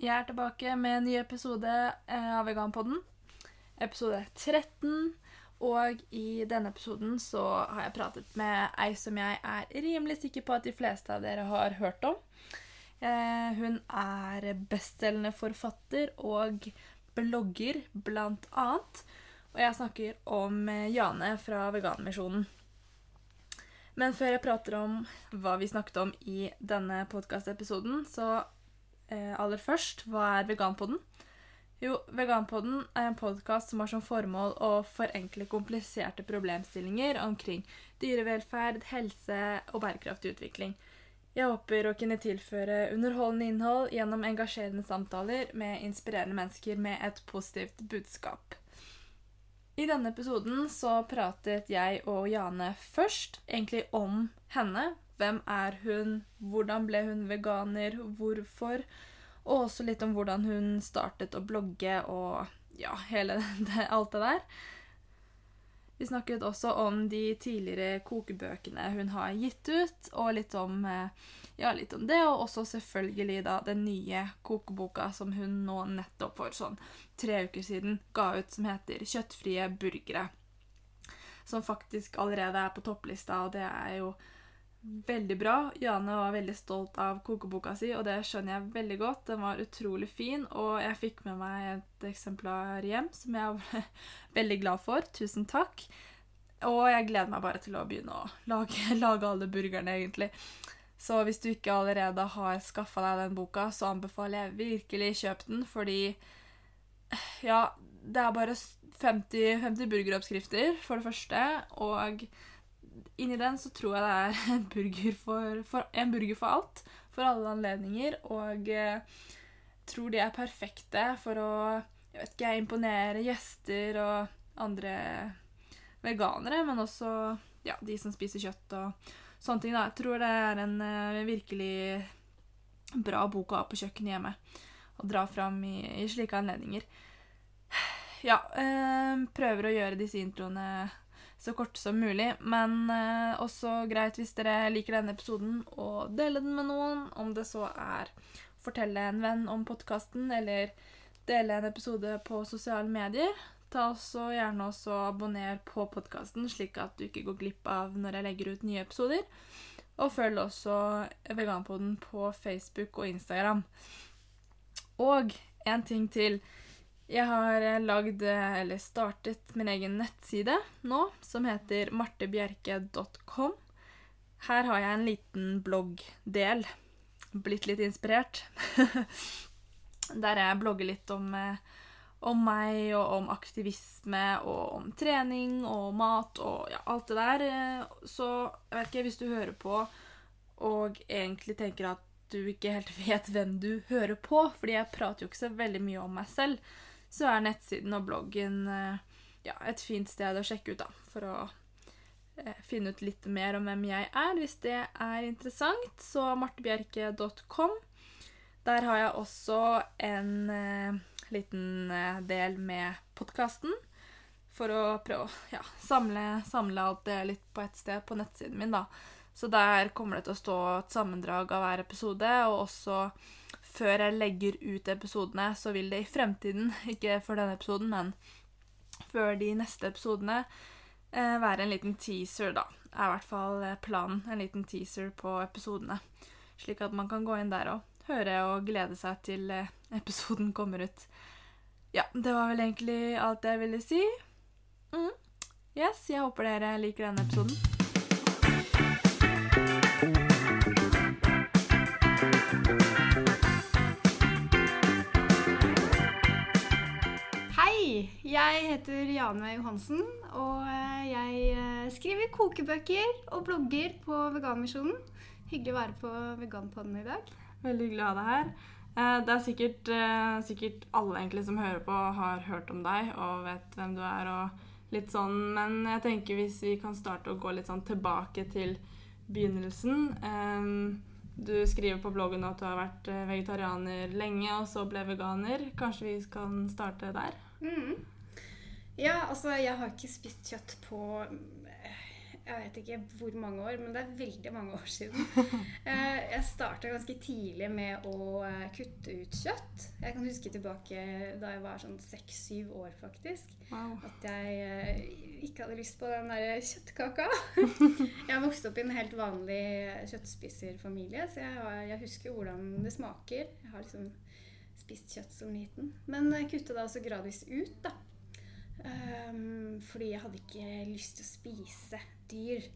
Jeg er tilbake med en ny episode eh, av Veganpodden. Episode 13. Og i denne episoden så har jeg pratet med ei som jeg er rimelig sikker på at de fleste av dere har hørt om. Eh, hun er bestselgende forfatter og blogger, blant annet. Og jeg snakker om eh, Jane fra Veganmisjonen. Men før jeg prater om hva vi snakket om i denne podkastepisoden, så eh, aller først, hva er Veganpodden? Jo, Veganpodden er en podkast som har som formål å forenkle kompliserte problemstillinger omkring dyrevelferd, helse og bærekraftig utvikling. Jeg håper å kunne tilføre underholdende innhold gjennom engasjerende samtaler med inspirerende mennesker med et positivt budskap. I denne episoden så pratet jeg og Jane først egentlig om henne. Hvem er hun? Hvordan ble hun veganer? Hvorfor? Og også litt om hvordan hun startet å blogge og ja, hele det, alt det der. Vi snakket også om de tidligere kokebøkene hun har gitt ut, og litt om, ja, litt om det. Og også selvfølgelig da den nye kokeboka som hun nå nettopp for sånn tre uker siden ga ut, som heter 'Kjøttfrie burgere'. Som faktisk allerede er på topplista, og det er jo veldig bra. Jane var veldig stolt av kokeboka si, og det skjønner jeg veldig godt. Den var utrolig fin, og jeg fikk med meg et eksemplar hjem som jeg var veldig glad for. Tusen takk. Og jeg gleder meg bare til å begynne å lage, lage alle burgerne, egentlig. Så hvis du ikke allerede har skaffa deg den boka, så anbefaler jeg virkelig kjøp den, fordi ja, det er bare 50, 50 burgeroppskrifter, for det første, og inni den så tror jeg det er en burger for, for, en burger for alt. For alle anledninger. Og eh, tror de er perfekte for å jeg vet ikke, imponere gjester og andre veganere, men også ja, de som spiser kjøtt og sånne ting. Da. Jeg tror det er en uh, virkelig bra bok å ha på kjøkkenet hjemme. Og dra fram i, i slike anledninger. Ja, eh, prøver å gjøre disse introene så kort som mulig. Men eh, også greit hvis dere liker denne episoden, å dele den med noen. Om det så er fortelle en venn om podkasten, eller dele en episode på sosiale medier. Ta også gjerne også abonner på podkasten, slik at du ikke går glipp av når jeg legger ut nye episoder. Og følg også Veganpoden på Facebook og Instagram. Og en ting til. Jeg har eh, lagd, eh, eller startet, min egen nettside nå, som heter martebjerke.com. Her har jeg en liten bloggdel. Blitt litt inspirert. Der jeg blogger litt om, eh, om, meg og om aktivisme og om trening og mat og ja, alt det der. Så jeg vet ikke, hvis du hører på og egentlig tenker at du ikke helt vet hvem du hører på, fordi jeg prater jo ikke så veldig mye om meg selv så er nettsiden og bloggen eh, ja, et fint sted å sjekke ut, da. For å eh, finne ut litt mer om hvem jeg er, hvis det er interessant. Så martebjerke.com. Der har jeg også en eh, liten eh, del med podkasten. For å prøve å ja, samle, samle, alt det litt på ett sted på nettsiden min, da. Så der kommer det til å stå et sammendrag av hver episode, og også før jeg legger ut episodene, så vil det i fremtiden, ikke for denne episoden, men før de neste episodene, eh, være en liten teaser, da. Er i hvert fall eh, planen. En liten teaser på episodene. Slik at man kan gå inn der og høre og glede seg til eh, episoden kommer ut. Ja, det var vel egentlig alt jeg ville si. Mm. Yes, jeg håper dere liker denne episoden. Jeg heter Jane Johansen, og eh, jeg eh, skriver kokebøker og blogger på Veganmisjonen. Hyggelig å være på Veganpodden i dag. Veldig hyggelig å ha deg her. Eh, det er sikkert, sikkert alle egentlig som hører på, har hørt om deg og vet hvem du er. og litt sånn, Men jeg tenker hvis vi kan starte å gå litt sånn tilbake til begynnelsen. Du skriver på bloggen at du har vært vegetarianer lenge, og så ble veganer. Kanskje vi kan starte der? Mm. Ja, altså jeg har ikke spist kjøtt på jeg vet ikke hvor mange år, men det er veldig mange år siden. Eh, jeg starta ganske tidlig med å eh, kutte ut kjøtt. Jeg kan huske tilbake da jeg var sånn seks-syv år, faktisk. Wow. At jeg eh, ikke hadde lyst på den der kjøttkaka. Jeg vokste opp i en helt vanlig kjøttspiserfamilie, så jeg, har, jeg husker hvordan det smaker. Jeg har liksom spist kjøtt som liten. Men jeg kutta da også gradvis ut, da. Um, fordi jeg hadde ikke lyst til å spise dyr.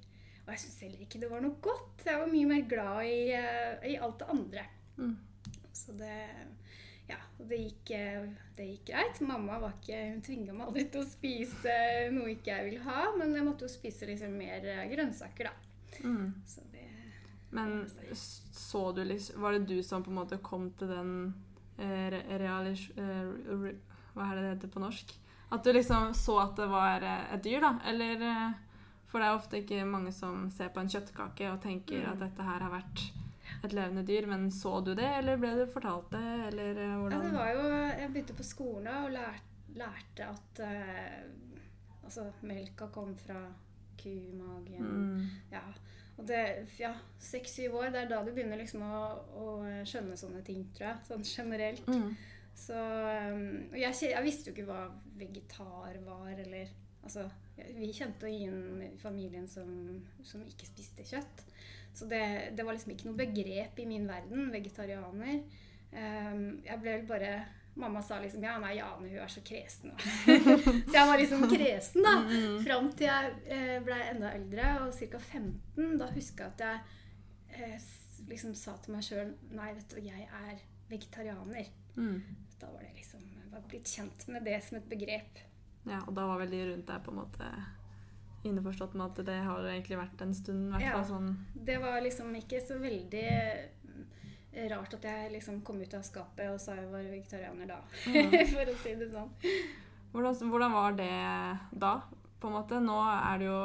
Og jeg syntes heller ikke det var noe godt. Jeg var mye mer glad i, uh, i alt det andre. Mm. Så det ja, det gikk, eh, det gikk greit. Mamma var ikke, hun tvinga meg aldri til å spise noe ikke jeg ville ha, men jeg måtte jo spise liksom mer eh, grønnsaker, da. Mm. Så det Men så du liksom Var det du som på en måte kom til den realis... Eh, hva er det det heter på norsk? At du liksom så at det var eh, et dyr, da? Eller eh, For det er ofte ikke mange som ser på en kjøttkake og tenker Mm. at dette her har vært et levende dyr, men så du det, eller ble du fortalt det, eller hvordan Ja, det var jo Jeg begynte på skolen og lærte, lærte at uh, altså, melka kom fra kumagen. Mm. Ja. Og det Ja, seks-syv år, det er da du begynner liksom å, å skjønne sånne ting, tror jeg. Sånn generelt. Mm. Så um, Og jeg, jeg visste jo ikke hva vegetar var, eller Altså, vi kjente ingen i familien som, som ikke spiste kjøtt. Så det, det var liksom ikke noe begrep i min verden, vegetarianer. Um, jeg ble vel bare Mamma sa liksom ja, nei, Jane hun er så kresen. så jeg var liksom kresen, da. Mm. Fram til jeg eh, ble enda eldre, og ca. 15. Da huska jeg at jeg eh, liksom sa til meg sjøl Nei, vet du, jeg er vegetarianer. Mm. Da var det liksom jeg var blitt kjent med det som et begrep. Ja, og da var vel de rundt deg på en måte innforstått med at det har egentlig vært en stund, hvert Ja. sånn Det var liksom ikke så veldig rart at jeg liksom kom ut av skapet og sa jeg var vegetarianer da. Mm. For å si det sånn. Hvordan, hvordan var det da, på en måte? Nå er det jo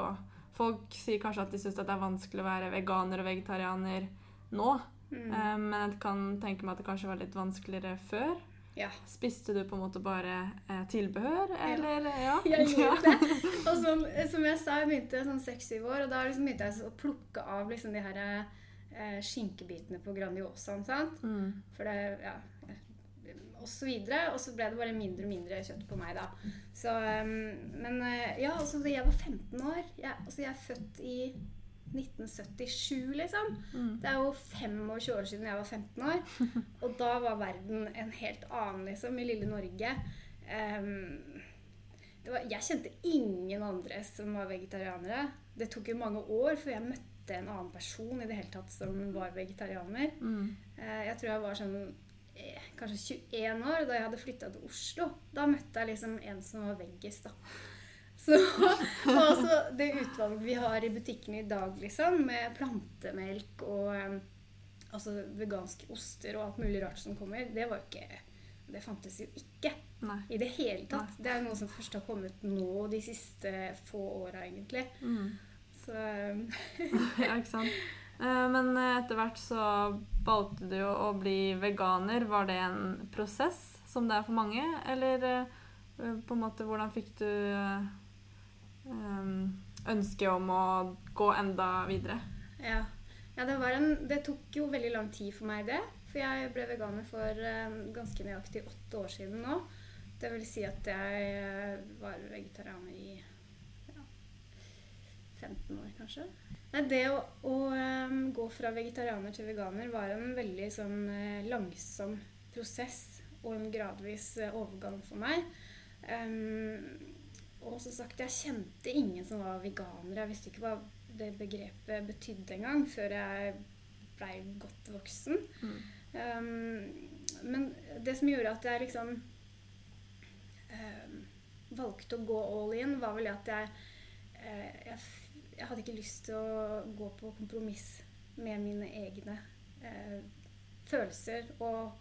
Folk sier kanskje at de syns det er vanskelig å være veganer og vegetarianer nå. Mm. Eh, men jeg kan tenke meg at det kanskje var litt vanskeligere før. Ja. Spiste du på en måte bare eh, tilbehør, eller? Ja. Jeg gjorde det. Og som, som jeg sa, jeg begynte sånn seks-syv år, og da liksom begynte jeg å plukke av liksom de her eh, skinkebitene på Grandiosaen. sant? Mm. For det, ja, og så videre. Og så ble det bare mindre og mindre kjøtt på meg, da. Så, um, men eh, ja, altså da jeg var 15 år jeg, altså jeg er født i 1977, liksom. Mm. Det er jo 25 år siden jeg var 15 år. Og da var verden en helt annen, liksom, i lille Norge. Um, det var, jeg kjente ingen andre som var vegetarianere. Det tok jo mange år før jeg møtte en annen person i det hele tatt som var vegetarianer. Mm. Eh, Jeg tror jeg var sånn eh, kanskje 21 år da jeg hadde flytta til Oslo. Da møtte jeg liksom en som var veggis, da. Så og altså det utvalget vi har i butikken i dag, liksom, med plantemelk og eh, altså veganske oster og alt mulig rart som kommer, det var jo ikke Det fantes jo ikke Nei. i det hele tatt. Det er noe som først har kommet nå de siste få åra, egentlig. Mm. Så eh, Ja, ikke sant. Eh, Men etter hvert så valgte du jo å bli veganer. Var det en prosess, som det er for mange? Eller eh, på en måte hvordan fikk du ønsket ønske om å gå enda videre? Ja, ja det, var en, det tok jo veldig lang tid for meg, det. For jeg ble veganer for eh, ganske nøyaktig åtte år siden nå. Det vil si at jeg eh, var vegetarianer i 15 år, kanskje. Nei, det å, å um, gå fra vegetarianer til veganer var en veldig sånn eh, langsom prosess og en gradvis eh, overgang for meg. Um, og som sagt, jeg kjente ingen som var veganere. Jeg visste ikke hva det begrepet betydde engang før jeg blei godt voksen. Mm. Um, men det som gjorde at jeg liksom um, valgte å gå all in, var vel at jeg, uh, jeg, jeg hadde ikke lyst til å gå på kompromiss med mine egne eh, følelser og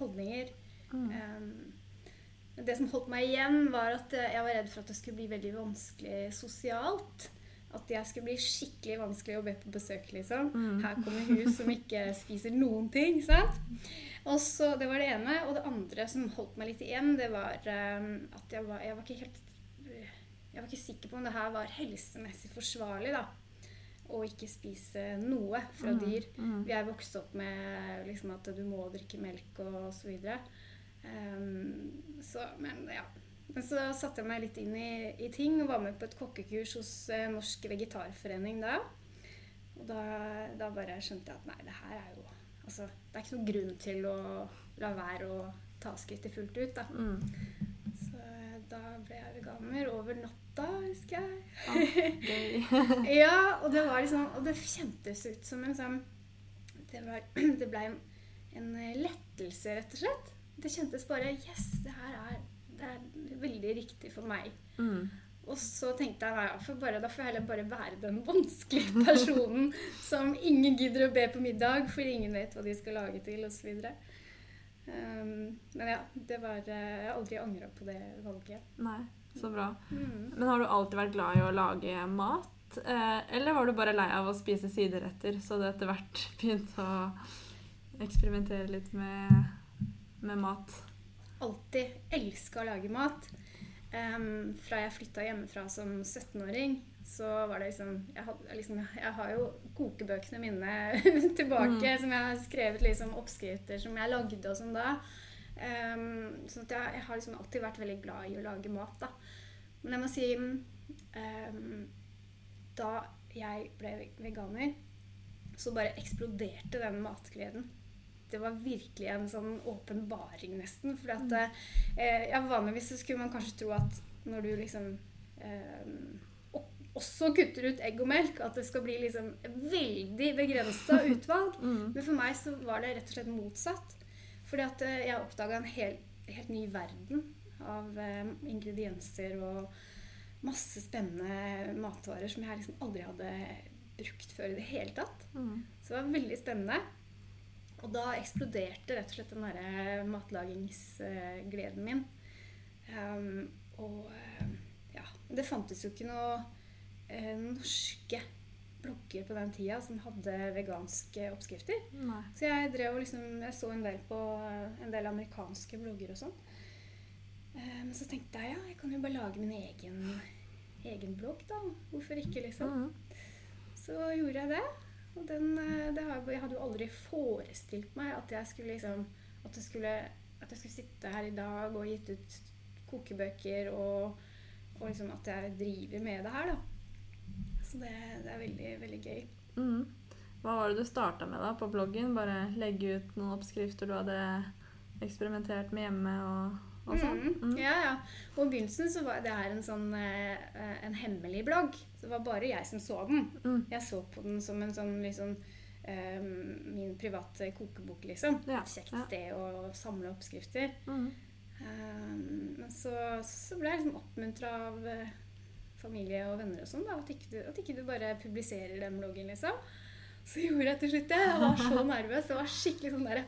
holdninger. Mm. Um, det som holdt meg igjen, var at eh, jeg var redd for at det skulle bli veldig vanskelig sosialt. At jeg skulle bli skikkelig vanskelig å be på besøk, liksom. Mm. Her kommer hun som ikke spiser noen ting. sant? Og så, Det var det ene. Og det andre som holdt meg litt igjen, det var um, at jeg var, jeg var ikke helt Jeg var ikke sikker på om det her var helsemessig forsvarlig, da. å ikke spise noe fra Mm, dyr. mm. Vi er vokst opp med liksom, at du må drikke melk og så videre. Ehm, så, men ja. Men så satte jeg meg litt inn i, i ting og var med på et kokkekurs hos eh, Norsk Vegetarforening da. Og da, da bare skjønte jeg at nei, det her er jo Altså, det er ikke noen grunn til å la være å ta skrittet fullt ut, da. Mm. Så eh, da ble jeg veganer over natta, husker jeg. Ja, gøy. Ja, og det var liksom Og det kjentes ut som en sånn Det, var, det ble en, en lettelse, rett og slett. Det kjentes bare Yes, det her er, det er veldig riktig for meg. Mm. Og så tenkte jeg nei, for bare, da får jeg heller bare være den vanskelige personen som ingen gidder å be på middag, for ingen vet hva de skal lage til, osv. Um, men ja, det var eh, Jeg har aldri angra på det valget. Nei, så bra. Mm. Men har du alltid vært glad i å lage mat? Eh, eller var du bare lei av å spise sideretter, så du etter hvert begynte å eksperimentere litt med, med mat? alltid elska å lage mat. Um, fra jeg flytta hjemmefra som 17-åring, så var det liksom jeg, had, liksom jeg har jo kokebøkene mine tilbake, som jeg har skrevet liksom oppskrifter som jeg lagde og sånn da. Um, så jeg, jeg har liksom alltid vært veldig glad i å lage mat, da. Men jeg må si um, Da jeg ble veganer, så bare eksploderte den matgleden det var virkelig en sånn åpenbaring, nesten. For at eh, ja, vanligvis så skulle man kanskje tro at når du liksom eh, også kutter ut egg og melk, at det skal bli liksom veldig begrensa utvalg. Mm. Men for meg så var det rett og slett motsatt. Fordi at eh, jeg oppdaga en hel, helt ny verden av eh, ingredienser og masse spennende matvarer som jeg liksom aldri hadde brukt før i det hele tatt. Mm. Så det var veldig spennende. Og da eksploderte rett og slett den derre matlagingsgleden min. Um, og um, ja Det fantes jo ikke noe eh, norske blogger på den tida som hadde veganske oppskrifter. Nei. Så jeg drev og liksom Jeg så en del på en del amerikanske blogger og sånn. Eh, Men så tenkte jeg ja, jeg kan jo bare lage min egen, egen blogg, da. Hvorfor ikke, liksom? Mm. Så gjorde jeg det. Og den, eh, det har, jeg hadde jo aldri forestilt meg at jeg skulle liksom at, jeg skulle, at jeg skulle sitte her i dag og gitt ut kokebøker og, og liksom at jeg driver med det her, da. Så det, det er veldig, veldig gøy. Mm. Hva var det du starta med da på bloggen? Bare legge ut noen oppskrifter du hadde eksperimentert med hjemme og, og sånn? Mhm. Mm. Ja, ja. Og i begynnelsen så var det her en sånn eh, en hemmelig blogg. Så det var bare jeg som så den. Mm. Jeg så på den som en sånn liksom eh, min private kokebok, liksom. Ja, Et kjekt ja. sted å samle oppskrifter. Mm. Um, men så, så ble jeg liksom oppmuntra av eh, familie og venner og sånn, at at ikke du bare publiserer den bloggen, liksom. Så gjorde jeg til slutt det. Jeg var så nervøs. Det var skikkelig sånn der,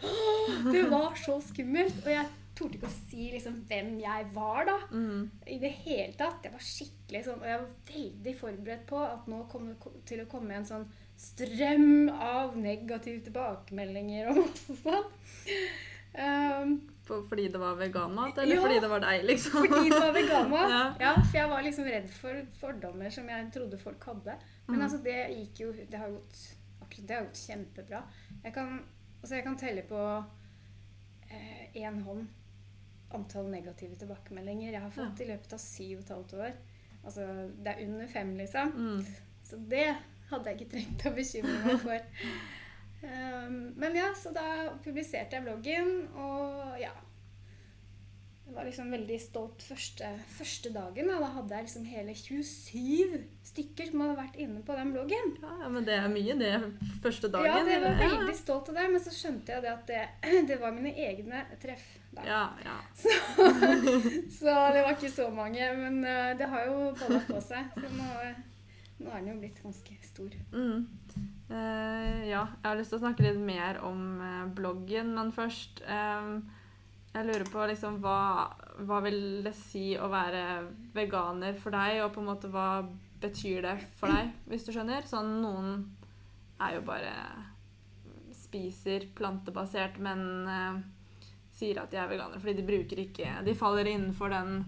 Det var så skummelt. Og jeg torde ikke å si liksom hvem jeg var, da. Mm. I det hele tatt. Jeg var skikkelig sånn, og jeg var veldig forberedt på at nå kom det til å komme en sånn strøm av negative tilbakemeldinger og masse sånn. Um, fordi det var veganmat, eller Ja. fordi det var deg, liksom? Fordi det var veganmat. Ja. ja. for jeg var liksom redd for fordommer som jeg trodde folk hadde. Men Mm. altså, det gikk jo Det har gått akkurat det har gått kjempebra. Jeg kan, altså jeg kan telle på én hånd antall negative tilbakemeldinger jeg har fått i løpet av syv og et halvt år. Altså, det er under fem, liksom. Mm. Så det hadde jeg ikke trengt å bekymre meg for. Um, men ja, så da publiserte jeg bloggen, og ja Jeg var liksom veldig stolt første, første dagen. Da. da hadde jeg liksom hele 27 stykker som hadde vært inne på den bloggen. Ja, men det er mye, det første dagen. Ja, det var veldig stolt av det, men så skjønte jeg det at det, det var mine egne treff. Da. Ja, ja. Så det var ikke så mange, men uh, det har jo balla på seg. Så nå, nå er den jo blitt ganske stor. Mm. Eh, ja, jeg har lyst til å snakke litt mer om eh, bloggen, men først eh, Jeg lurer på liksom hva, hva vil det si å være veganer for deg, og på en måte hva betyr det for deg, hvis du skjønner? Sånn noen er jo bare spiser plantebasert, men eh, sier at de er veganere fordi de bruker ikke De faller innenfor den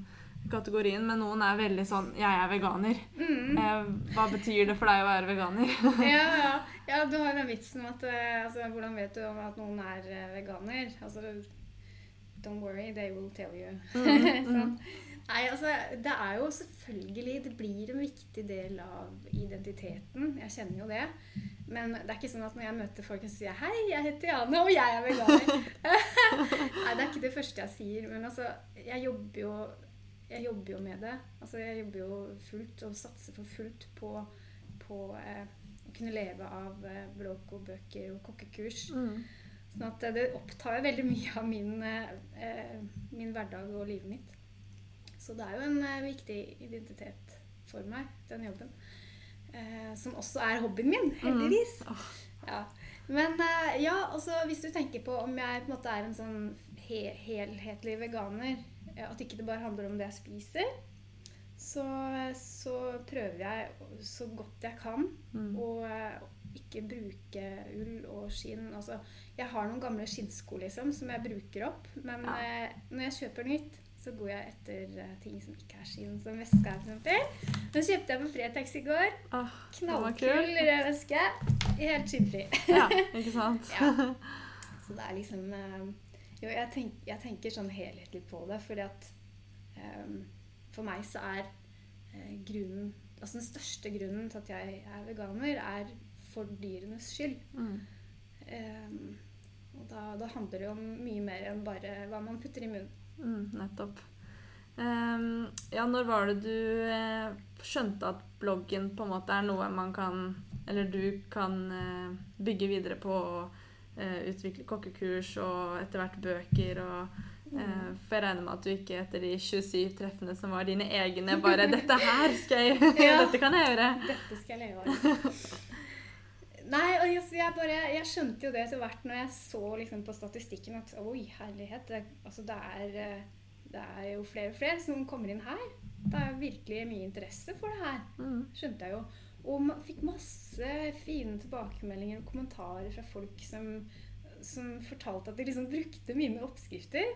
kategorien, men noen er veldig sånn 'jeg er veganer'. Mm. Eh, hva betyr det for deg å være veganer? ja, ja. ja, du har den vitsen om at eh, altså, Hvordan vet du om at noen er eh, veganer? Altså, Don't worry, they will tell you. Mm, sånn. Nei, altså, det er jo selvfølgelig Det blir en viktig del av identiteten. Jeg kjenner jo det. Men det er ikke sånn at når jeg møter folk og sier 'Hei, jeg heter Jane, og jeg er veganer'. Nei, det er ikke det første jeg sier. Men altså, jeg jobber jo, jeg jobber jo med det. Altså, jeg jobber jo fullt og satser for fullt på, på eh, å kunne leve av eh, blogg og kokkekurs. Mm. Sånn at det opptar veldig mye av min, eh, min hverdag og livet mitt. Så det er jo en eh, viktig identitet for meg, den jobben. Eh, som også er hobbyen min, heldigvis. Mm. Oh. Ja. Men eh, ja, altså hvis du tenker på om jeg på en måte er en sånn he helhetlig veganer, eh, at ikke det bare handler om det jeg spiser, så, så prøver jeg så godt jeg kan Mm. å eh, ikke bruke ull og skinn. Altså, jeg har noen gamle skinnsko liksom, som jeg bruker opp, men Ja. eh, når jeg kjøper nytt, så går jeg etter uh, ting som ikke er skinn, som veska f.eks. Den kjøpte jeg på Fretex i går. Åh, Knallkul rød veske. Helt skinnfri. Ja, ikke sant? Ja. Så det er liksom eh, Jo, jeg, tenk, jeg tenker sånn helhetlig på det, fordi at um, For meg så er uh, grunnen Altså den største grunnen til at jeg er veganer, er for dyrenes skyld. Mm. Um, og da, da handler det jo om mye mer enn bare hva man putter i munnen. Mm, nettopp. Um, ja, når var det du eh, skjønte at bloggen på en måte er noe man kan Eller du kan eh, bygge videre på og utvikle kokkekurs og etter hvert bøker og eh, For jeg regner med at du ikke etter de 27 treffene som var dine egne, bare 'Dette her skal jeg Ja. Dette kan jeg gjøre'. Dette skal jeg av. Nei, og jeg, jeg, bare, jeg skjønte jo det etter hvert når jeg så liksom på statistikken at oi, herlighet. Det, altså det, er, eh, det er jo flere og flere som kommer inn her. Det er virkelig mye interesse for det her. Mm. Skjønte jeg jo. Og man fikk masse fine tilbakemeldinger og kommentarer fra folk som, som fortalte at de liksom brukte mine oppskrifter.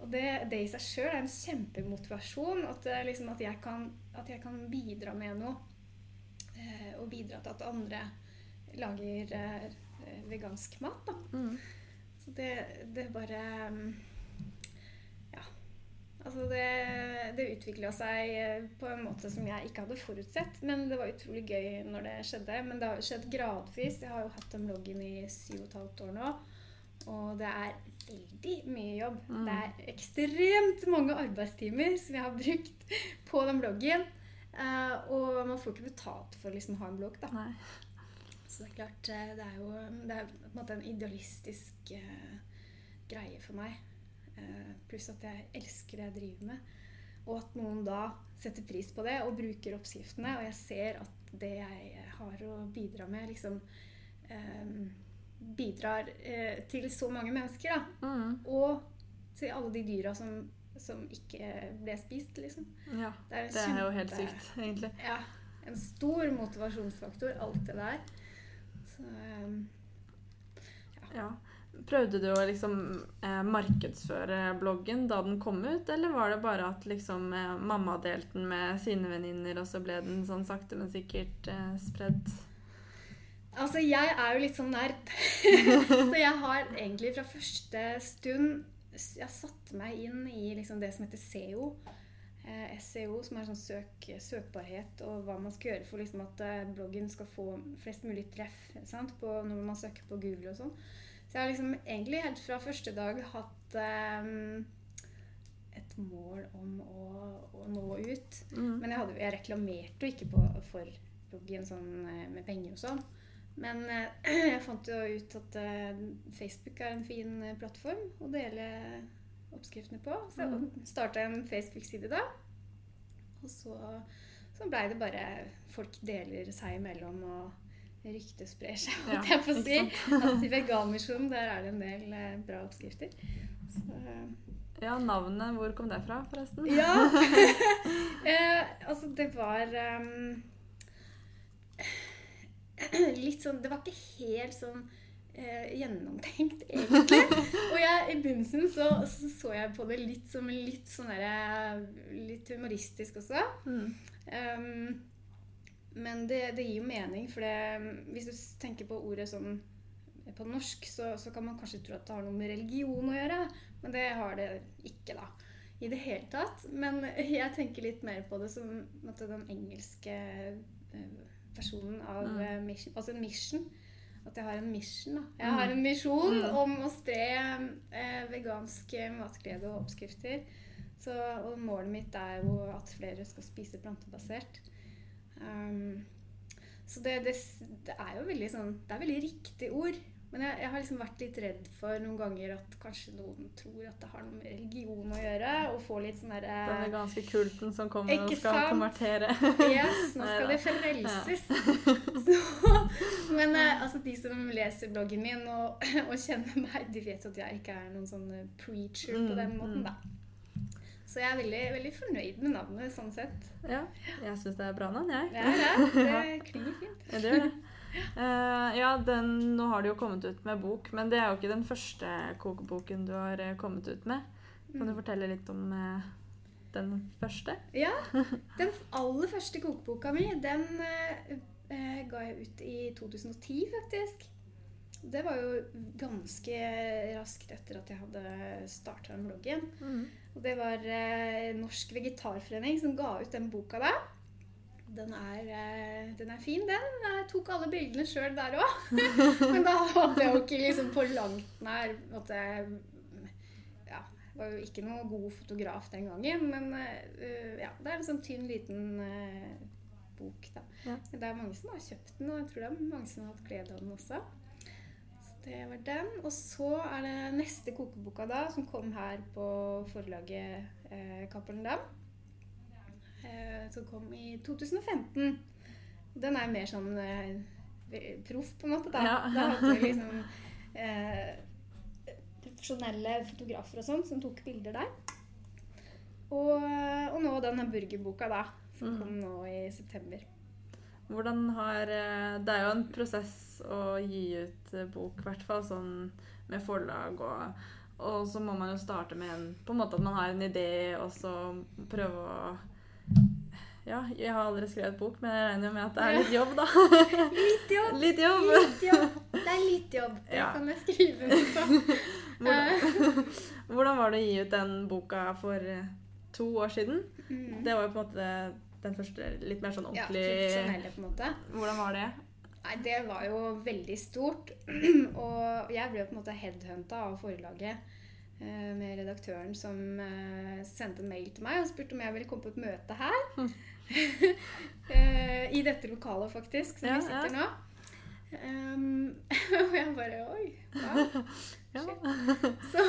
Og det, det i seg sjøl er en kjempemotivasjon. At, liksom, at, jeg kan, at jeg kan bidra med noe. Eh, og bidra til at andre lager eh, vegansk mat. Da. Mm. Så det, det bare mm. Altså det, det utvikla seg eh, på en måte som jeg ikke hadde forutsett. Men det var utrolig gøy når det skjedde. Men det har jo skjedd gradvis. Jeg har jo hatt den bloggen i syv og et halvt år nå. Og det er veldig mye jobb. Mm. Det er ekstremt mange arbeidstimer som jeg har brukt på den bloggen. Eh, og man får ikke betalt for liksom å ha en blogg, da. Nei. Så det er klart, eh, det er jo det er på en måte en idealistisk greie for meg. Eh, pluss at jeg elsker det jeg driver med. Og at noen da setter pris på det og bruker oppskriftene. Og jeg ser at det jeg har å bidra med, liksom eh, bidrar eh, til så mange mennesker. da. Mm. Og til alle de dyra som, som ikke ble spist, liksom. Ja. Det er, Det er jo helt sykt, egentlig. ja, en stor motivasjonsfaktor, alt det der. Så um, Ja. Prøvde du å liksom eh, markedsføre bloggen da den kom ut, eller var det bare at liksom eh, mamma delte den med sine venninner, og så ble den sånn sakte, men sikkert eh, spredd? Altså, jeg er jo litt sånn nerd. så jeg har egentlig fra første stund Jeg satte meg inn i liksom det som heter SEO. Eh, SEO, som er sånn søk, søkbarhet, og hva man skal gjøre for liksom at eh, bloggen skal få flest mulig treff sant? På, når man søker på Google og sånn. Så jeg har liksom egentlig helt fra første dag hatt um, et mål om å, å nå ut. Mm. Men jeg, hadde, jeg reklamerte jo ikke på, for bloggen sånn, eh, med penger og sånn. Men uh, jeg fant jo ut at uh, Facebook er en fin plattform å dele oppskriftene på. Så jeg Mm. starta en Facebook-side da. Og så, så blei det bare Folk deler seg imellom, og ryktet sprer seg, Ja, jeg på å si. At i Veganmisjonen der er det en del eh, bra oppskrifter. Så, eh, Ja, navnet, hvor kom det fra, forresten? ja. eh, altså, det var um, Litt sånn Det var ikke helt sånn eh, gjennomtenkt, egentlig. Og jeg, i begynnelsen så, så, så jeg på det litt som litt sånn derre Litt humoristisk også. Mm. Um, men det, det gir jo mening, for det, hvis du tenker på ordet sånn på norsk, så, så kan man kanskje tro at det har noe med religion å gjøre. Men det har det ikke, da. I det hele tatt. Men jeg tenker litt mer på det som måtte, den engelske eh, versjonen av Mm. eh, mission. Altså en mission. At jeg har en mission. da. Jeg har en misjon Mm. om å spre eh, vegansk matglede og oppskrifter. Så, og målet mitt er jo at flere skal spise plantebasert. Um, så det, det, det er jo veldig sånn Det er veldig riktig ord. Men jeg, jeg har liksom vært litt redd for noen ganger at kanskje noen tror at det har noe med religion å gjøre. Og får litt sånn Den Denne ganske kulten som kommer og skal sant? konvertere. Yes, nå skal Neida. det frelses. Så, men eh, altså, de som leser bloggen min og, og kjenner meg, de vet at jeg ikke er noen sånn eh, preacher på Mm, den måten, mm. da. Så jeg er veldig, veldig fornøyd med navnet sånn sett. Ja, jeg syns det er bra navn, jeg. Det ja, det. Klinger fint. Ja, det gjør det. Uh, ja, den, nå har du jo kommet ut med bok, men det er jo ikke den første kokeboken du har eh, kommet ut med. Kan du Mm. fortelle litt om uh, den første? Ja. Den aller første kokeboka mi, den eh, ga jeg ut i 2010, faktisk. Det var jo ganske raskt etter at jeg hadde starta den bloggen. Og det var eh, Norsk Vegetarforening som ga ut den boka da. Den er, eh, den er fin, den. Jeg tok alle bildene sjøl der òg. Men da hadde jeg jo ikke liksom på langt nær måtte, ja, var jo ikke noe god fotograf den gangen. Men eh, ja, det er en sånn tynn, liten eh, bok, da. Ja. Det er mange som har kjøpt den, og jeg tror det er mange som har hatt glede av den også. Det var den. Og så er det neste kokeboka da, som kom her på forlaget eh, Cappelen Dam. Eh, som kom i 2015. Den er mer sånn eh, proff, på en måte. Da, Ja. da hadde vi liksom eh, profesjonelle fotografer og sånn som tok bilder der. Og, og nå denne burgerboka, da, som mm. kom nå i september. Hvordan har eh, Det er jo en prosess å gi ut eh, bok, i hvert fall sånn med forlag og Og så må man jo starte med en På en måte at man har en idé, og så prøve å Ja, jeg har aldri skrevet bok, men jeg regner jo med at det er litt jobb, da. Litt jobb! Litt jobb! Litt jobb. Det er litt jobb. Det Ja. kan jeg skrive på. Hvordan, hvordan var det å gi ut den boka for eh, to år siden? Mm. Det var jo på en måte den første litt mer sånn ordentlig Ja, på en måte. Hvordan var det? Nei, det var jo veldig stort. Og jeg ble på en måte headhunta av forlaget eh, med redaktøren som eh, sendte en mail til meg og spurte om jeg ville komme på et møte her. Eh, I dette lokalet, faktisk, som Ja, vi sitter ja. nå. Um, og jeg bare Oi. Wow. Ja. Så,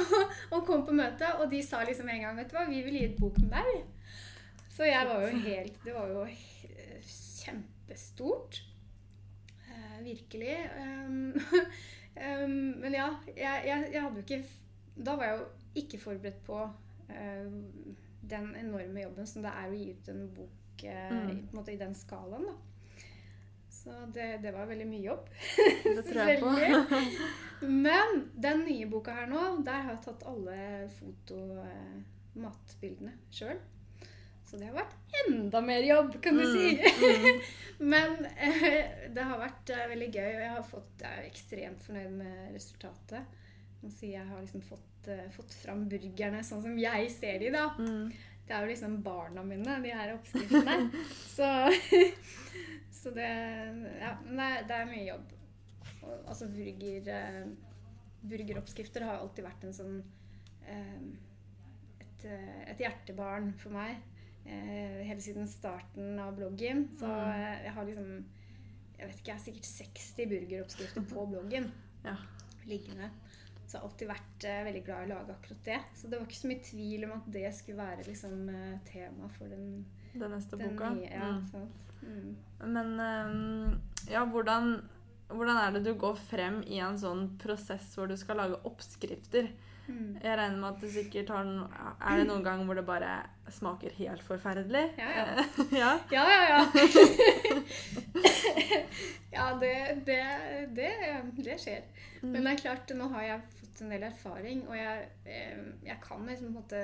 og kom på møte, og de sa liksom en gang Vet du hva, vi vil gi ut bok med deg. Så jeg var jo helt Det var jo kjempestort. Eh, virkelig. Men ja, jeg, jeg, jeg hadde jo ikke Da var jeg jo ikke forberedt på eh, den enorme jobben som det er å gi ut en bok eh, Mm. i, måte, i den skalaen. da. Så det, det var veldig mye jobb. Det tror jeg på. Men den nye boka her nå, der har jeg tatt alle foto-matbildene sjøl. Så det har vært enda mer jobb, kan du Mm, si. Men eh, det har vært eh, veldig gøy, og jeg, har fått, jeg er ekstremt fornøyd med resultatet. Jeg har liksom fått, eh, fått fram burgerne sånn som jeg ser de, da. Mm. Det er jo liksom barna mine, de her oppskriftene. så, så det Ja, nei, det er, mye jobb. Altså burger Burgeroppskrifter har alltid vært en sånn et, et hjertebarn for meg. Eh, helt siden starten av bloggen. Så Mm. eh, jeg har liksom Jeg vet ikke, jeg har sikkert 60 burgeroppskrifter på bloggen Ja. liggende. Så jeg har alltid vært eh, veldig glad i å lage akkurat det. Så det var ikke så mye tvil om at det skulle være liksom, tema for den, Den neste den boka. nye. Ja, Mm. Mm. Men eh, ja, hvordan, hvordan er det du går frem i en sånn prosess hvor du skal lage oppskrifter? Mm. Jeg regner med at det sikkert har noen, Er det noen gang hvor det bare smaker helt forferdelig? Ja, ja. ja. Ja, ja, ja. ja, det, det, det, det skjer. Mm. Men det er klart, nå har jeg fått en del erfaring, og jeg, eh, jeg kan liksom på en måte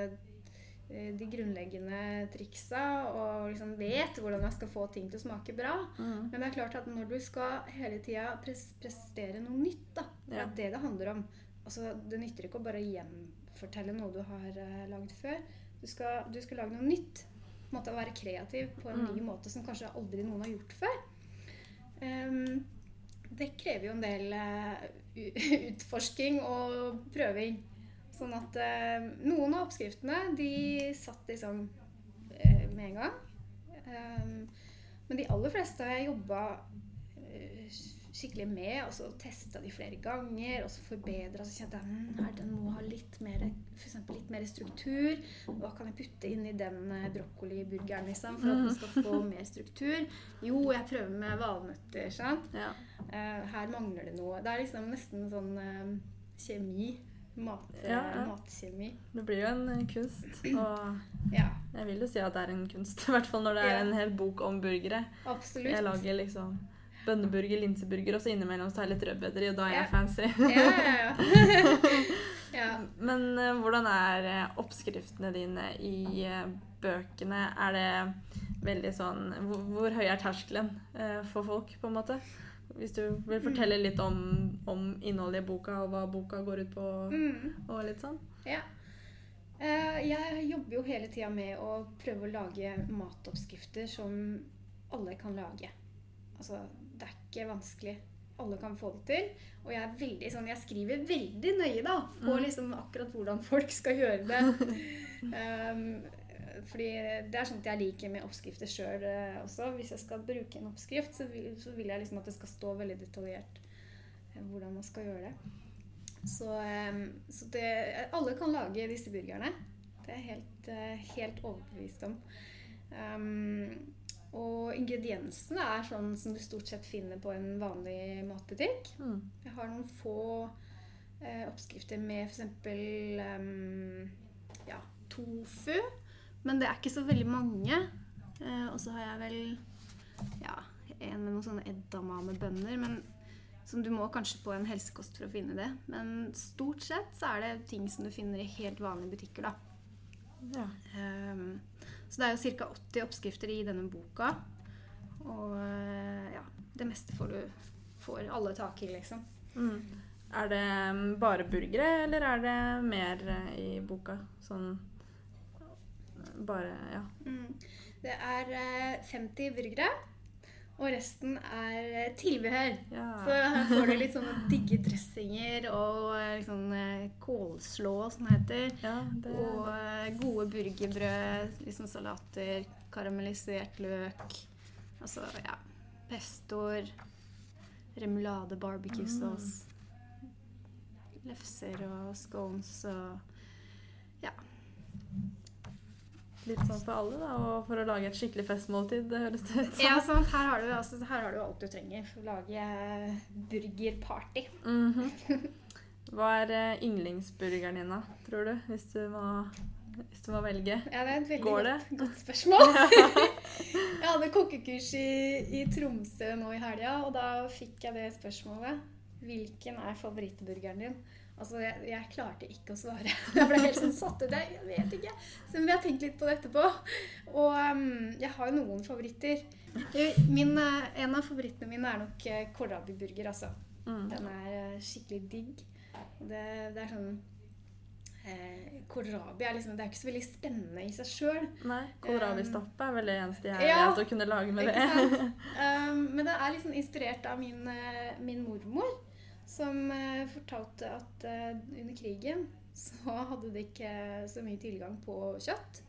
de grunnleggende triksa og liksom vet hvordan jeg skal få ting til å smake bra. Mm. Men det er klart at når du skal hele tida pres prestere noe nytt, da, det Ja. er det det handler om. Altså, det nytter ikke å bare gjenfortelle noe du har uh, lagd før. Du skal, du skal lage noe nytt. Måte Være kreativ på en Mm. ny måte som kanskje aldri noen har gjort før. Um, det krever jo en del uh, utforsking og prøving. Sånn at eh, noen av oppskriftene de satt liksom eh, med en gang. Um, men de aller fleste har jeg jobba skikkelig med, og så testa de flere ganger, og så forbedra. Så kjente jeg hm, den må ha litt mer, for litt mer struktur. Hva kan jeg putte inn i den eh, brokkoliburgeren liksom, for at den skal få mer struktur? Jo, jeg prøver med valnøtter. sant? Ja. Uh, her mangler det noe. Det er liksom nesten sånn uh, kjemi. Mat, Ja, ja. Matkjemi. Det blir jo en eh, kunst. Og Ja, jeg vil jo si at det er en kunst. I hvert fall når det er en hel bok om burgere. absolutt. Jeg lager liksom bønneburger, linseburger, og så innimellom så har jeg litt rødbeter i, og da er jeg fancy. Ja, ja, ja. ja. Men uh, hvordan er eh, oppskriftene dine i uh, bøkene? Er det veldig sånn Hvor, hvor høy er terskelen uh, for folk, på en måte? Hvis du vil fortelle litt om, om innholdet i boka, og hva boka går ut på, Mm. og litt sånn? Ja. Eh, jeg jobber jo hele tida med å prøve å lage matoppskrifter som alle kan lage. Altså, det er ikke vanskelig. Alle kan få det til. Og jeg veldig sånn, jeg skriver veldig nøye da, på Mm. liksom akkurat hvordan folk skal gjøre det. um, fordi det er sånt jeg liker med oppskrifter sjøl også. Hvis jeg skal bruke en oppskrift, så vil, så vil jeg liksom at det skal stå veldig detaljert eh, hvordan man skal gjøre det. Så, så det, alle kan lage disse burgerne. Det er jeg helt, eh, helt overbevist om. Um, og ingrediensene er sånn som du stort sett finner på en vanlig matbutikk. Mm. Jeg har noen få eh, oppskrifter med f.eks. Um, ja, tofu. Men det er ikke så veldig mange. Eh, og så har jeg vel ja, en med noen sånne edamamebønner. Men som du må kanskje på en helsekost for å finne det. Men stort sett så er det ting som du finner i helt vanlige butikker, da. Ja. Um, så det er jo ca. 80 oppskrifter i denne boka. Og eh, ja, det meste får du får alle tak i, liksom. Mm. Er det mm, bare burgere, eller er det mer eh, i boka? Sånn Bare Ja. Mm. Det er eh, 50 burgere, og resten er eh, tilbehør. ja. Så her får du litt sånne digge dressinger og eh, liksom eh, kålslå, som det heter. ja det, Og eh, gode burgerbrød, liksom salater, karamellisert løk. Altså, ja Pestoer, remulade, barbecue-sauce. Lefser og scones og Litt sånn for alle, da. Og for å lage et skikkelig festmåltid, det høres det ut som. Ja, sant. Her har, du, altså, her har du alt du trenger for å lage burgerparty. Mhm. Hva er eh, yndlingsburgeren din, da, tror du? Hvis du må, hvis du må velge? Ja, det er et veldig Går godt, godt spørsmål. jeg hadde kokkekurs i, i Tromsø nå i helga, og da fikk jeg det spørsmålet. Hvilken er favorittburgeren din? Altså, jeg, jeg klarte ikke å svare. Jeg ble helt sånn satt ut. Jeg, jeg vet ikke. Så vi har tenkt litt på det etterpå. Og um, jeg har jo noen favoritter. Min, eh, en av favorittene mine er nok uh, kålrabiburger, altså. Mm. Den er eh, skikkelig digg. Det, det er sånn eh, Kålrabi er liksom Det er ikke så veldig spennende i seg sjøl. Kålrabistappe er vel det eneste jeg Ja. vet å kunne lage med det. Um, men det er liksom inspirert av min, eh, min mormor, som eh, fortalte at eh, under krigen så hadde de ikke så mye tilgang på kjøtt.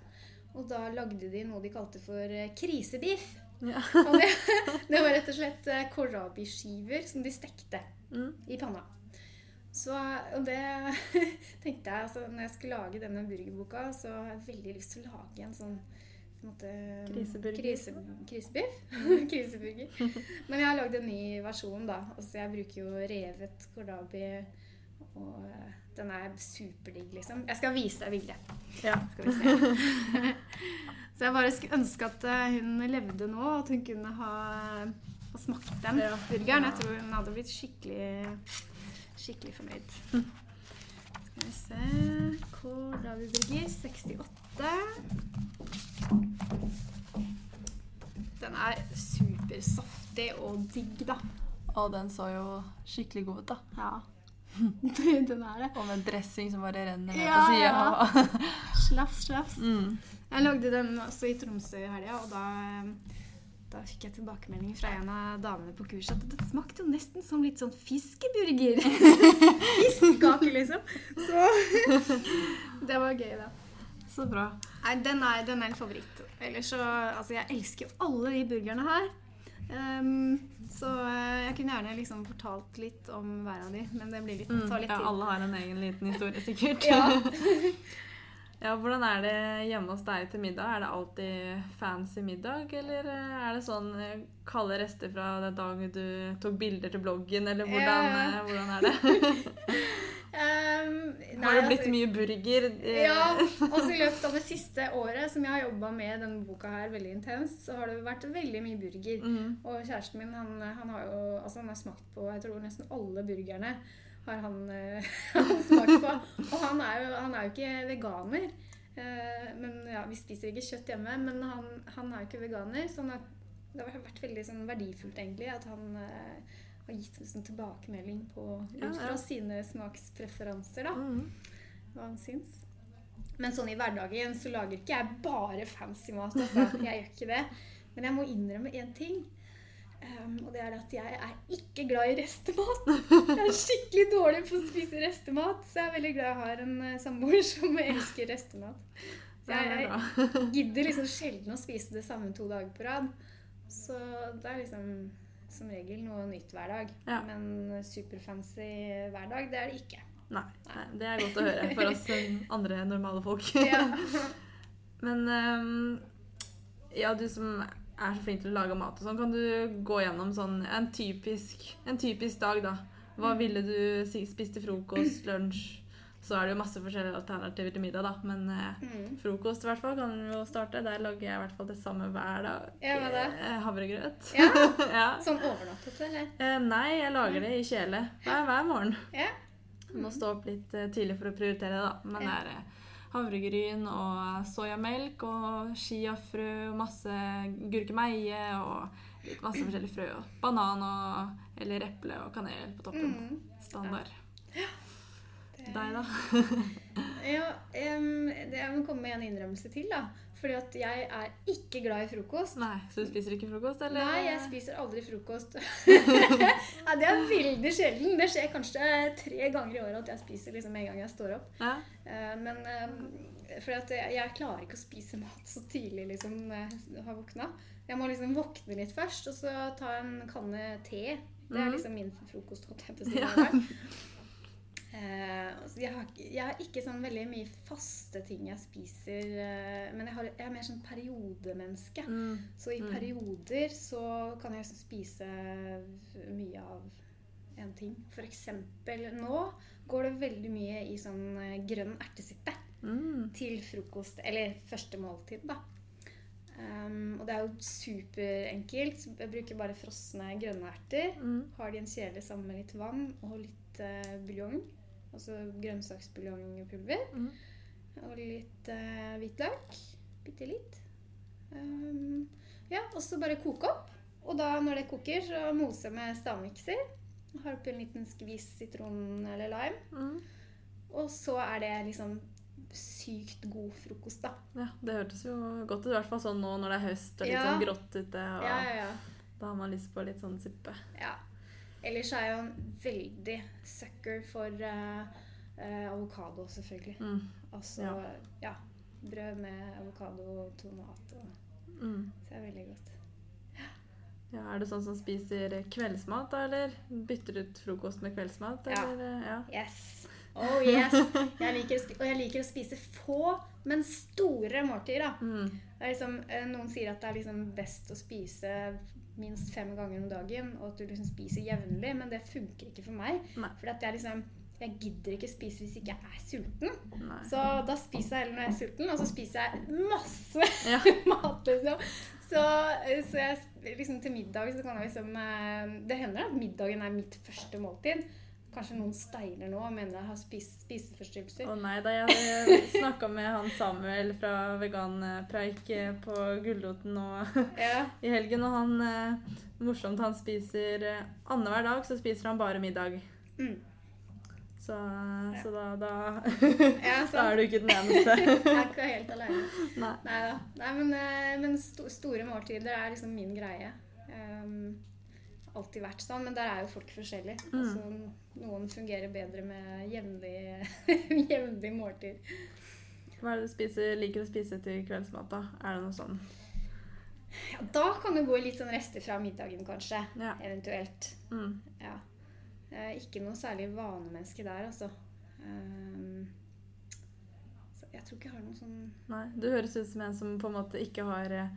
Og da lagde de noe de kalte for eh, krisebiff. Ja. Og det, det var rett og slett kålrabiskiver som de stekte Mm. i panna. Så, og det tenkte jeg altså, Når jeg skulle lage denne burgerboka, så har jeg veldig lyst til å lage en sånn måte, Kriseburger. Krise, krisebiff. Kriseburger. Men jeg har lagd en ny versjon, da. Altså, jeg bruker jo revet kordabi og eh, Den er superdigg, liksom. Jeg skal vise deg bildet. Ja. Skal vi se. Så jeg bare skulle ønske at eh, hun levde nå, at hun kunne ha, ha smakt den burgeren. Jeg tror hun hadde blitt skikkelig, skikkelig fornøyd. Skal vi se Kålrabiburger 68. Den er supersaftig og digg, da. Og den så jo skikkelig god ut, da. Ja. den er det. Og med dressing som bare renner ned Ja, på sida. ja. Slafs, slafs. mm. Jeg lagde den også i Tromsø i helga, og da, da fikk jeg tilbakemelding fra en av damene på kurset at det smakte jo nesten som litt sånn fiskeburger. Fiskekake, liksom. Så det var gøy, da. Så bra. Nei, den er, den er en favoritt. Ellers så Altså, jeg elsker jo alle de burgerne her. Um, så eh, jeg kunne gjerne liksom fortalt litt om hver av de, men det blir litt, Mm. tar litt Ja, alle har en egen liten historie, sikkert. Ja. Ja, Hvordan er det hjemme hos deg til middag? Er det alltid fancy middag, eller eh, er det sånn eh, kalde rester fra den dagen du tok bilder til bloggen, eller hvordan, Ja. eh, hvordan er det? um, nei, Har det blitt altså- mye burger? Ja, altså I løpet av det siste året som jeg har jobba med denne boka her veldig intenst, så har det vært veldig mye burger. Mm. Og kjæresten min han, han har jo altså han har smakt på jeg tror nesten alle burgerne. Har han, eh, han smakt på. Og han er jo, han er jo ikke veganer. Eh, men ja, Vi spiser ikke kjøtt hjemme, men han, han er jo ikke veganer. Så han har, det har vært veldig sånn, verdifullt egentlig at han eh, har gitt en sånn tilbakemelding på, ut Ja, ja. fra sine smakspreferanser. da Mm. hva han syns. Men sånn i hverdagen så lager ikke jeg bare fancy mat. Altså. Jeg gjør ikke det. Men jeg må innrømme én ting. Um, og det er at jeg er ikke glad i restemat. Jeg er skikkelig dårlig på å spise restemat. Så jeg er veldig glad jeg har en uh, samboer som elsker restemat. Så jeg, jeg gidder liksom sjelden å spise det samme to dager på rad. Så det er liksom som regel noe nytt hver dag. Ja. Men superfancy hver dag, det er det ikke. Nei, nei, det er godt å høre for oss eh, andre normale folk. Ja. Men um, ja, du som er så flink til å lage mat og sånn, kan du gå gjennom sånn en typisk, en typisk dag, da? Hva Mm. ville du si, spist til frokost, lunsj? Så er det jo masse forskjellige alternativer til middag, da. Men eh, Mm. frokost i hvert fall kan du jo starte. Der lager jeg i hvert fall det samme hver dag. Ja, hva da? Eh, Havregrøt. Ja, ja. Sånn overnattet, eller? Eh, nei, jeg lager det i kjele hver, hver morgen. Ja. Må stå opp litt tidlig for å prioritere det, da. Men det er havregryn og soyamelk og chiafrø og masse gurkemeie og masse forskjellige frø. Og banan og eller eple og kanel på toppen. Mm. Standard. Det- Deg, da? Ja, um, det jeg må komme med en innrømmelse til, da. Fordi at jeg er ikke glad i frokost. Nei, Så du spiser ikke frokost, eller? Nei, jeg spiser aldri frokost. ja, det er veldig sjelden. Det skjer kanskje tre ganger i året at jeg spiser liksom en gang jeg står opp. Ja. Eh, Men eh, fordi at jeg, jeg klarer ikke å spise mat så tidlig liksom, når jeg har våkna. Jeg må liksom våkne litt først, og så ta en kanne te. Det er Mhm. liksom min frokost. holdt jeg på å si, jeg, har, jeg har ikke sånn veldig mye faste ting jeg spiser. eh, men jeg, har, jeg er mer sånn periodemenneske. Mm. Så i Mm. perioder så kan jeg liksom spise mye av en ting. Eksempel nå går det veldig mye i sånn eh, grønn ertesuppe Mm. til frokost, eller første måltid, da. Um, og det er jo superenkelt. Jeg bruker bare frosne grønne erter. Mm. Har de en kjele sammen med litt vann og litt uh, buljong. Altså grønnsaksbuljongpulver. Mm. Og litt eh, hvitløk. Bitte litt. Um, ja, og så bare koke opp. Og da når det koker, så mose med stavmikser. Har oppi en liten skvis sitron eller lime. Mm. Og så er det liksom sykt god frokost, da. Ja, det hørtes jo godt ut. I hvert fall sånn nå når det er høst og litt Ja. sånn grått ute. Og Ja, ja, ja. Da har man lyst på litt sånn suppe. ja. Ellers er jeg jo en veldig sucker for uh, uh, avokado, selvfølgelig. Mm. Altså, Ja. ja. Brød med avokado og tomat. Og, Mm. så er veldig godt. Ja, Er du sånn som spiser kveldsmat, da, eller? Bytter ut frokost med kveldsmat? Ja. Eller? Ja. Yes. Oh yes. Jeg liker og jeg liker å spise få, men store måltider. da. Mm. Det liksom, eh, noen sier at det er liksom best å spise minst fem ganger om dagen, og at du liksom spiser jevnlig, men det funker ikke for meg. For jeg liksom jeg gidder ikke spise hvis ikke jeg er sulten. Nei. Så da spiser jeg heller når jeg er sulten, og så spiser jeg masse Ja. mat, liksom. Så, så jeg liksom til middag så kan jeg liksom eh, Det hender at middagen er mitt første måltid. Kanskje noen steiler nå og mener jeg har spis, spiseforstyrrelser. Å nei, da jeg snakka med han Samuel fra Veganpreik eh, på Gulroten nå Ja. i helgen, og han eh, Morsomt, han spiser eh, annenhver dag så spiser han bare middag. Mm. Så, så da, da, Ja, da er du ikke den eneste. Jeg er ikke helt aleine. Nei. Nei da. Nei, men, eh, men sto, store måltider er liksom min greie. Um, alltid vært sånn, men der er jo folk forskjellige. Mm. Altså, noen fungerer bedre med jevnlig, jevnlig måltid. Hva er det du spiser, liker å spise til kveldsmat, da? Er det noe sånn? Ja, da kan det gå litt sånn rester fra middagen, kanskje. Ja. Eventuelt. Mm. Ja. Ikke noe særlig vanemenneske der, altså. Um, så jeg tror ikke jeg har noen sånn Nei. Du høres ut som en som på en måte ikke har eh,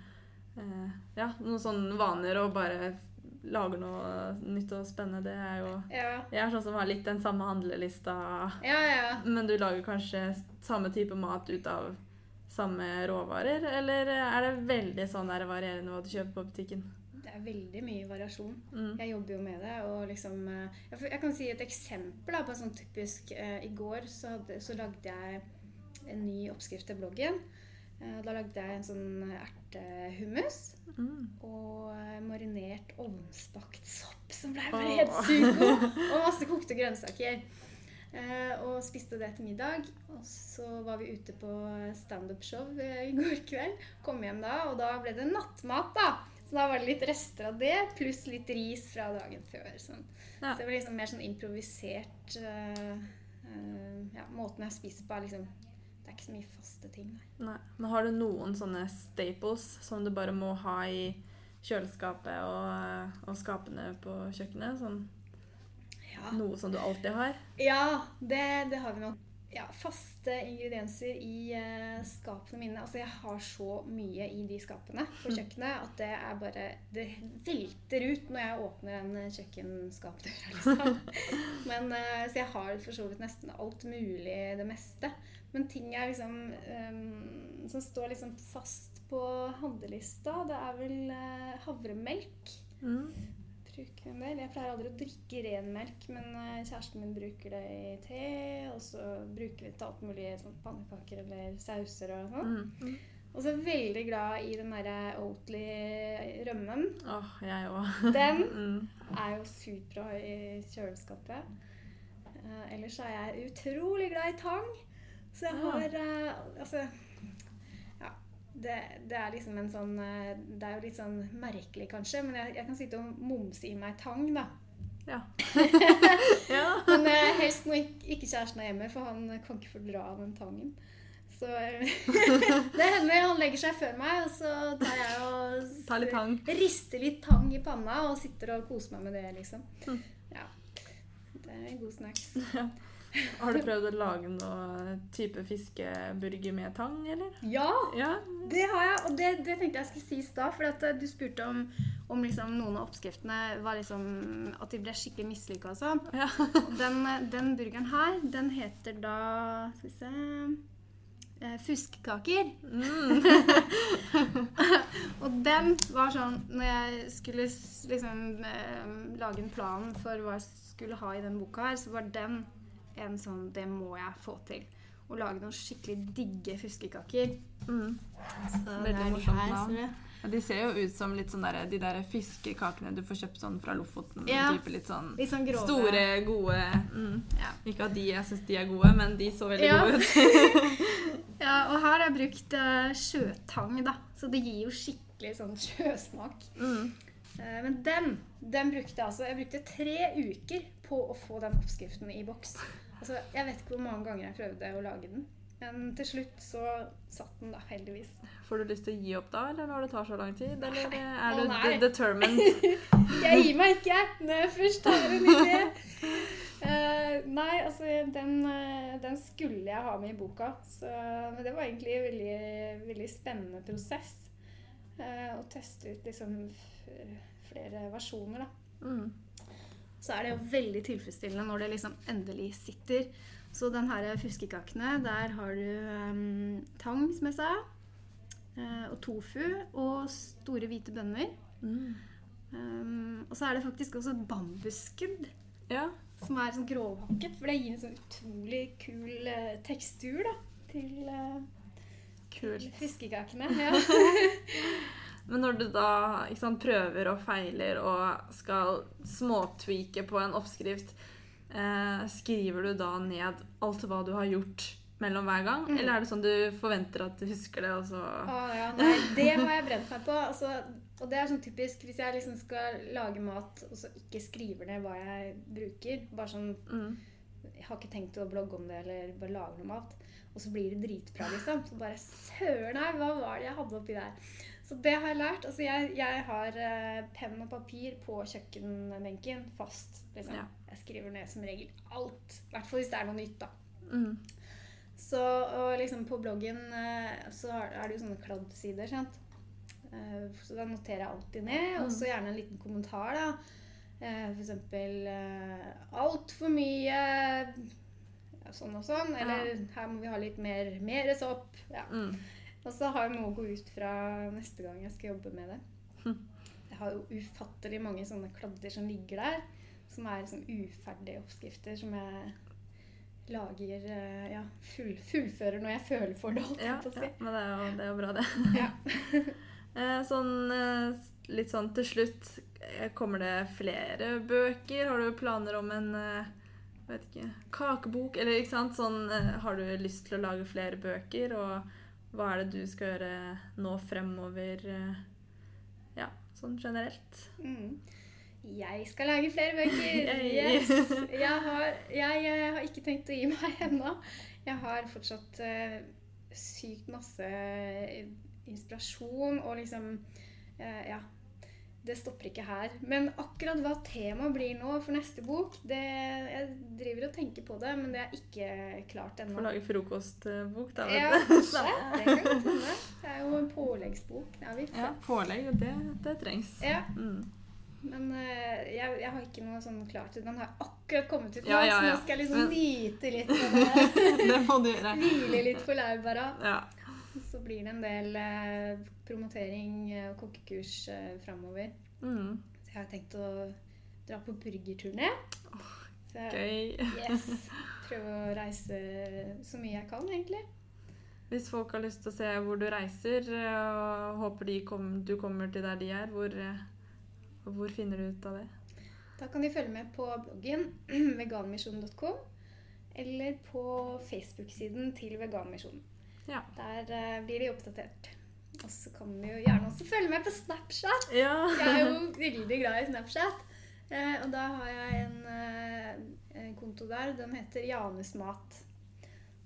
ja, noen sånne vaner og bare lager noe nytt og spennende. Det er jo Ja, Jeg er sånn som har litt den samme handlelista, ja. ja. men du lager kanskje samme type mat ut av samme råvarer? Eller er det veldig sånn der varierende hva du kjøper på butikken? Det er veldig mye variasjon. Mm. Jeg jobber jo med det. og liksom, eh, jeg kan si et eksempel da, på en sånn typisk eh, I går så, hadde, så lagde jeg en ny oppskrift til bloggen. Eh, da lagde jeg en sånn ertehummus Mm. og eh, marinert ovnsbakt sopp som ble bare helt sykt god. Og masse kokte grønnsaker. Eh, og spiste det til middag. Og så var vi ute på standup-show i går kveld. Kom hjem da, og da ble det nattmat, da. Så da var det litt rester av det, pluss litt ris fra dagen før. Sånn. Ja. Så det var liksom mer sånn improvisert uh, uh, Ja, måten jeg spiser på, er liksom Det er ikke så mye faste ting, nei. Nei. Men har du noen sånne staples som du bare må ha i kjøleskapet og, og skapene på kjøkkenet? Sånn Ja. noe som du alltid har? Ja, det, det har vi nok. Ja, faste ingredienser i uh, skapene mine. Altså, jeg har så mye i de skapene på kjøkkenet at det er bare Det velter ut når jeg åpner en kjøkkenskapdør, liksom. Men, uh, så jeg har for så vidt nesten alt mulig, det meste. Men ting er liksom um, som står liksom fast på handlelista, det er vel uh, havremelk Mm. bruker en del. Jeg pleier aldri å drikke ren melk, men uh, kjæresten min bruker det i te. Og så bruker vi det til alt mulig sånn pannekaker eller sauser og sånn. Mm. Og så er jeg veldig glad i den derre Oatly rømmen. Åh, jeg også. Den Mm. er jo superbra i kjøleskapet. Uh, ellers er jeg utrolig glad i tang. Så jeg har eh, Altså Ja. Det, det er liksom en sånn eh, Det er jo litt sånn merkelig, kanskje, men jeg, jeg kan sitte og momse i meg tang, da. Ja. ja. Men eh, helst når ikke, kjæresten er hjemme, for han kan ikke fordra den tangen. Så det hender han legger seg før meg, og så tar jeg og Ta litt tang. rister litt tang i panna og sitter og koser meg med det, liksom. Mm. Ja. Det er en god snacks. Har du prøvd å lage noe type fiskeburger med tang, eller? Ja, Ja. det har jeg, og det, det tenkte jeg skulle si i stad. For eh, du spurte om, om liksom noen av oppskriftene var liksom At de ble skikkelig mislykka og sånn. ja. Den, den burgeren her, den heter da Skal vi se eh, Fuskekaker. Mm. Og den var sånn Når jeg skulle liksom eh, lage en plan for hva jeg skulle ha i den boka her, så var den en sånn Det må jeg få til. Å lage noen skikkelig digge fuskekaker. Mm. Så Veldig det er de morsomt her, navn. Ja, De ser jo ut som litt sånn der, de der fiskekakene du får kjøpt sånn fra Lofoten. Ja. Type litt sånn Litt sånn grove. store, gode mm. Ja. Ikke at de jeg syns de er gode, men de så veldig Ja. gode ut. ja, og her har jeg brukt uh, sjøtang, da. Så det gir jo skikkelig sånn sjøsmak. Mm. Eh, Men den, den brukte jeg altså Jeg brukte tre uker på å få den oppskriften i boks. Altså, jeg vet ikke hvor mange ganger jeg prøvde å lage den. Men til slutt så satt den, da, heldigvis. Får du lyst til å gi opp da, eller når det tar så lang tid? Eller er Å, du determined? Jeg gir meg ikke når jeg først har en idé. Uh, nei, altså den, eh, den skulle jeg ha med i boka. Så, men det var egentlig en veldig, veldig spennende prosess. Uh, å teste ut liksom flere versjoner. Mm. så er det jo veldig tilfredsstillende når det liksom endelig sitter. Så den her fuskekakene, der har du um, tang, som jeg sa, uh, og tofu og store hvite bønner. Mm. Um, og så er det faktisk også bambusskudd, Ja. som er sånn grovhakket. For det gir en sånn utrolig kul uh, tekstur da, til, uh, til fiskekakene. Ja. Men når du da sant, prøver og feiler og skal småtweake på en oppskrift, eh, skriver du da ned alt hva du har gjort mellom hver gang? Mm. Eller er det sånn du forventer at du husker det, og så Å, ja, nei, det har jeg brent meg på. Altså, og det er sånn typisk hvis jeg liksom skal lage mat og så ikke skriver ned hva jeg bruker. Bare sånn mm. Jeg har ikke tenkt å blogge om det eller bare lage noe mat. Og så blir det dritbra, liksom. Så bare Søren, nei, hva var det jeg hadde oppi der? Så det har jeg lært. Altså, jeg, jeg har eh, penn og papir på kjøkkenbenken fast. Liksom. Ja. Jeg skriver ned som regel alt. I hvert fall hvis det er noe nytt, da. Mm. Så og liksom på bloggen eh, så er det jo sånne kladdsider, sant. Eh, Så da noterer jeg alltid ned, og så gjerne en liten kommentar, da. Eh, For eksempel eh, altfor mye ja, sånn og sånn. Eller her må vi ha litt mer, mer sopp. Ja. Mm. Og så har jeg noe å gå ut fra neste gang jeg skal jobbe med det. Hm. Jeg har jo ufattelig mange sånne kladder som ligger der. Som er liksom uferdige oppskrifter som jeg lager eh, Ja, full, fullfører når jeg føler for det, holdt Ja, på å ja, men det er jo, det er jo bra, det. Ja. Eh, sånn eh, litt sånn til slutt Kommer det flere bøker? Har du planer om en vet ikke, kakebok? Eller ikke sant? Sånn, har du lyst til å lage flere bøker? Og hva er det du skal gjøre nå fremover? eh, Ja, sånn generelt. Mm. Jeg skal lage flere bøker! Yes! Jeg har, jeg, jeg, har ikke tenkt å gi meg ennå. Jeg har fortsatt uh, sykt masse inspirasjon og liksom uh, Ja. Det stopper ikke her. Men akkurat hva temaet blir nå for neste bok det, Jeg driver og tenker på det, men det er ikke klart Får ennå. lage frokostbok, da. Vet ja, kanskje. Det kan godt hende. Det er jo en påleggsbok. Ja, vi. Ja, pålegg, det, det trengs. Ja. Mm. Men eh, jeg, jeg har ikke noe sånn klart. Den har akkurat kommet ut nå, Ja, ja, så nå skal jeg liksom nyte litt av det. Det må du gjøre. Hvile litt på laurbæra. Ja. Så blir det en del eh, promotering eh, og kokkekurs eh, framover. Mm. Så jeg har tenkt å dra på burgerturné. Jeg- Gøy. Yes. Prøve å reise så mye jeg kan, egentlig. Hvis folk har lyst til å se hvor du reiser, eh, og håper de kom, du kommer til der de er, hvor, eh, hvor finner du ut av det? Da kan de følge med på bloggen veganmisjonen.com eller på Facebook-siden til Veganmisjonen. Ja. Der uh, blir de oppdatert. Og så kan du jo gjerne også følge med på Snapchat. Ja. Jeg er jo veldig glad i Snapchat. Eh, og da har jeg en, eh, en konto der. Den heter Janusmat.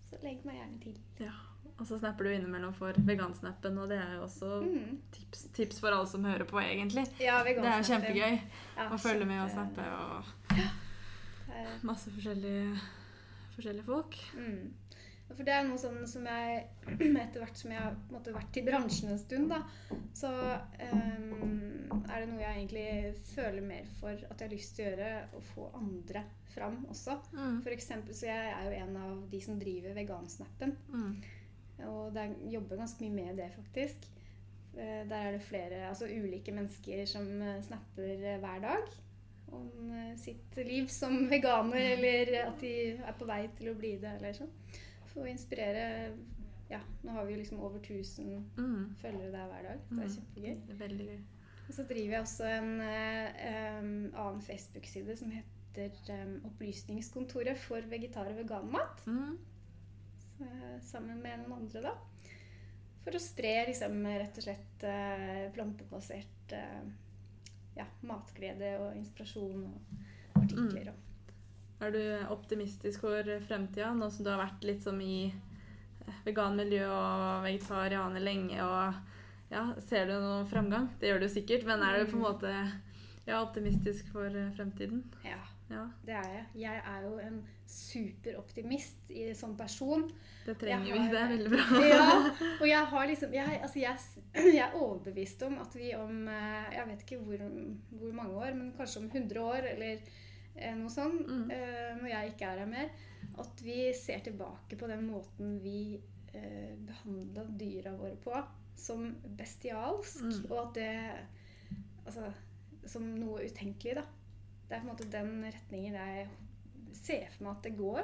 Så legg meg gjerne til. ja. Og så snapper du innimellom for vegansnappen, og det er jo også Mm. tips, tips for alle som hører på, egentlig. Ja, Det er jo kjempegøy Ja, å følge med og snappe og masse forskjellige, forskjellige folk. Mm. For det er noe sånn som jeg Etter hvert som jeg har måte, vært i bransjen en stund, da, så um, er det noe jeg egentlig føler mer for at jeg har lyst til å gjøre, å få andre fram også. Mm. For eksempel, så jeg er jo en av de som driver vegansnappen. Mm. Og der jobber ganske mye med det, faktisk. Eh, Der er det flere, altså ulike mennesker som eh, snapper eh, hver dag om sitt liv som veganer, eller at de er på vei til å bli det, eller sånn. Å inspirere Ja, nå har vi jo liksom over 1000 Mm. følgere der hver dag. Det er Mm. kjempegøy. Det er veldig gøy. Og så driver jeg også en eh, em, annen Facebook-side som heter um, Opplysningskontoret for vegetar- og veganmat. Mm. Så, sammen med noen andre, da. For å spre liksom rett og slett uh, plantebasert uh, ja, matglede og inspirasjon og artikler. Og. Er du optimistisk for fremtida, nå som du har vært litt som i eh, veganmiljø og vegetarianer lenge? og ja, Ser du noen framgang? Det gjør du sikkert, men er du på en måte ja, optimistisk for eh, fremtiden? Ja, Ja, det er jeg. Jeg er jo en superoptimist i, som person. det trenger har, vi. Det er veldig bra. Ja, og jeg har liksom Jeg, altså jeg, jeg er overbevist om at vi om eh, Jeg vet ikke hvor, hvor mange år, men kanskje om 100 år, eller noe sånn Mm. eh, når jeg ikke er her mer. At vi ser tilbake på den måten vi eh, behandla dyra våre på som bestialsk, Mm. og at det Altså som noe utenkelig, da. Det er på en måte den retningen jeg ser for meg at det går.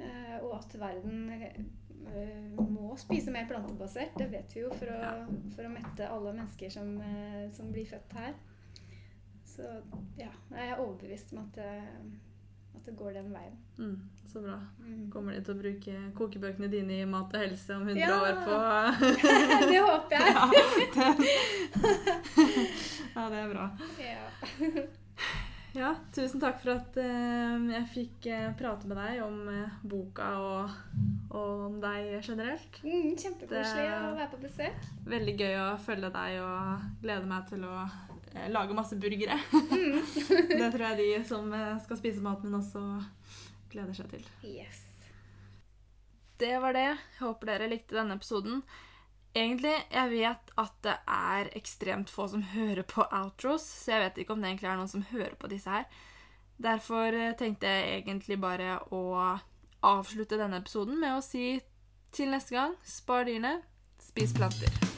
Eh, og at verden eh, må spise mer plantebasert. Det vet vi jo for å, for å mette alle mennesker som, eh, som blir født her. Så ja, jeg er overbevist om at det, at det går den veien. Mm, så bra. Mm. Kommer de til å bruke kokebøkene dine i mat og helse om 100 Ja. år på det håper jeg. ja, det, ja, det er bra. Ja. Ja, tusen takk for at eh, jeg fikk eh, prate med deg om eh, boka og, og om deg generelt. Mm, kjempekoselig å være på besøk. Veldig gøy å følge deg og gleder meg til å eh, lage masse burgere. det tror jeg de som eh, skal spise maten min også gleder seg til. Yes. Det var det. Jeg håper dere likte denne episoden. Egentlig, jeg vet at det er ekstremt få som hører på outros, så jeg vet ikke om det egentlig er noen som hører på disse her. Derfor eh, tenkte jeg egentlig bare å avslutte denne episoden med å si til neste gang spar dyrene, spis planter.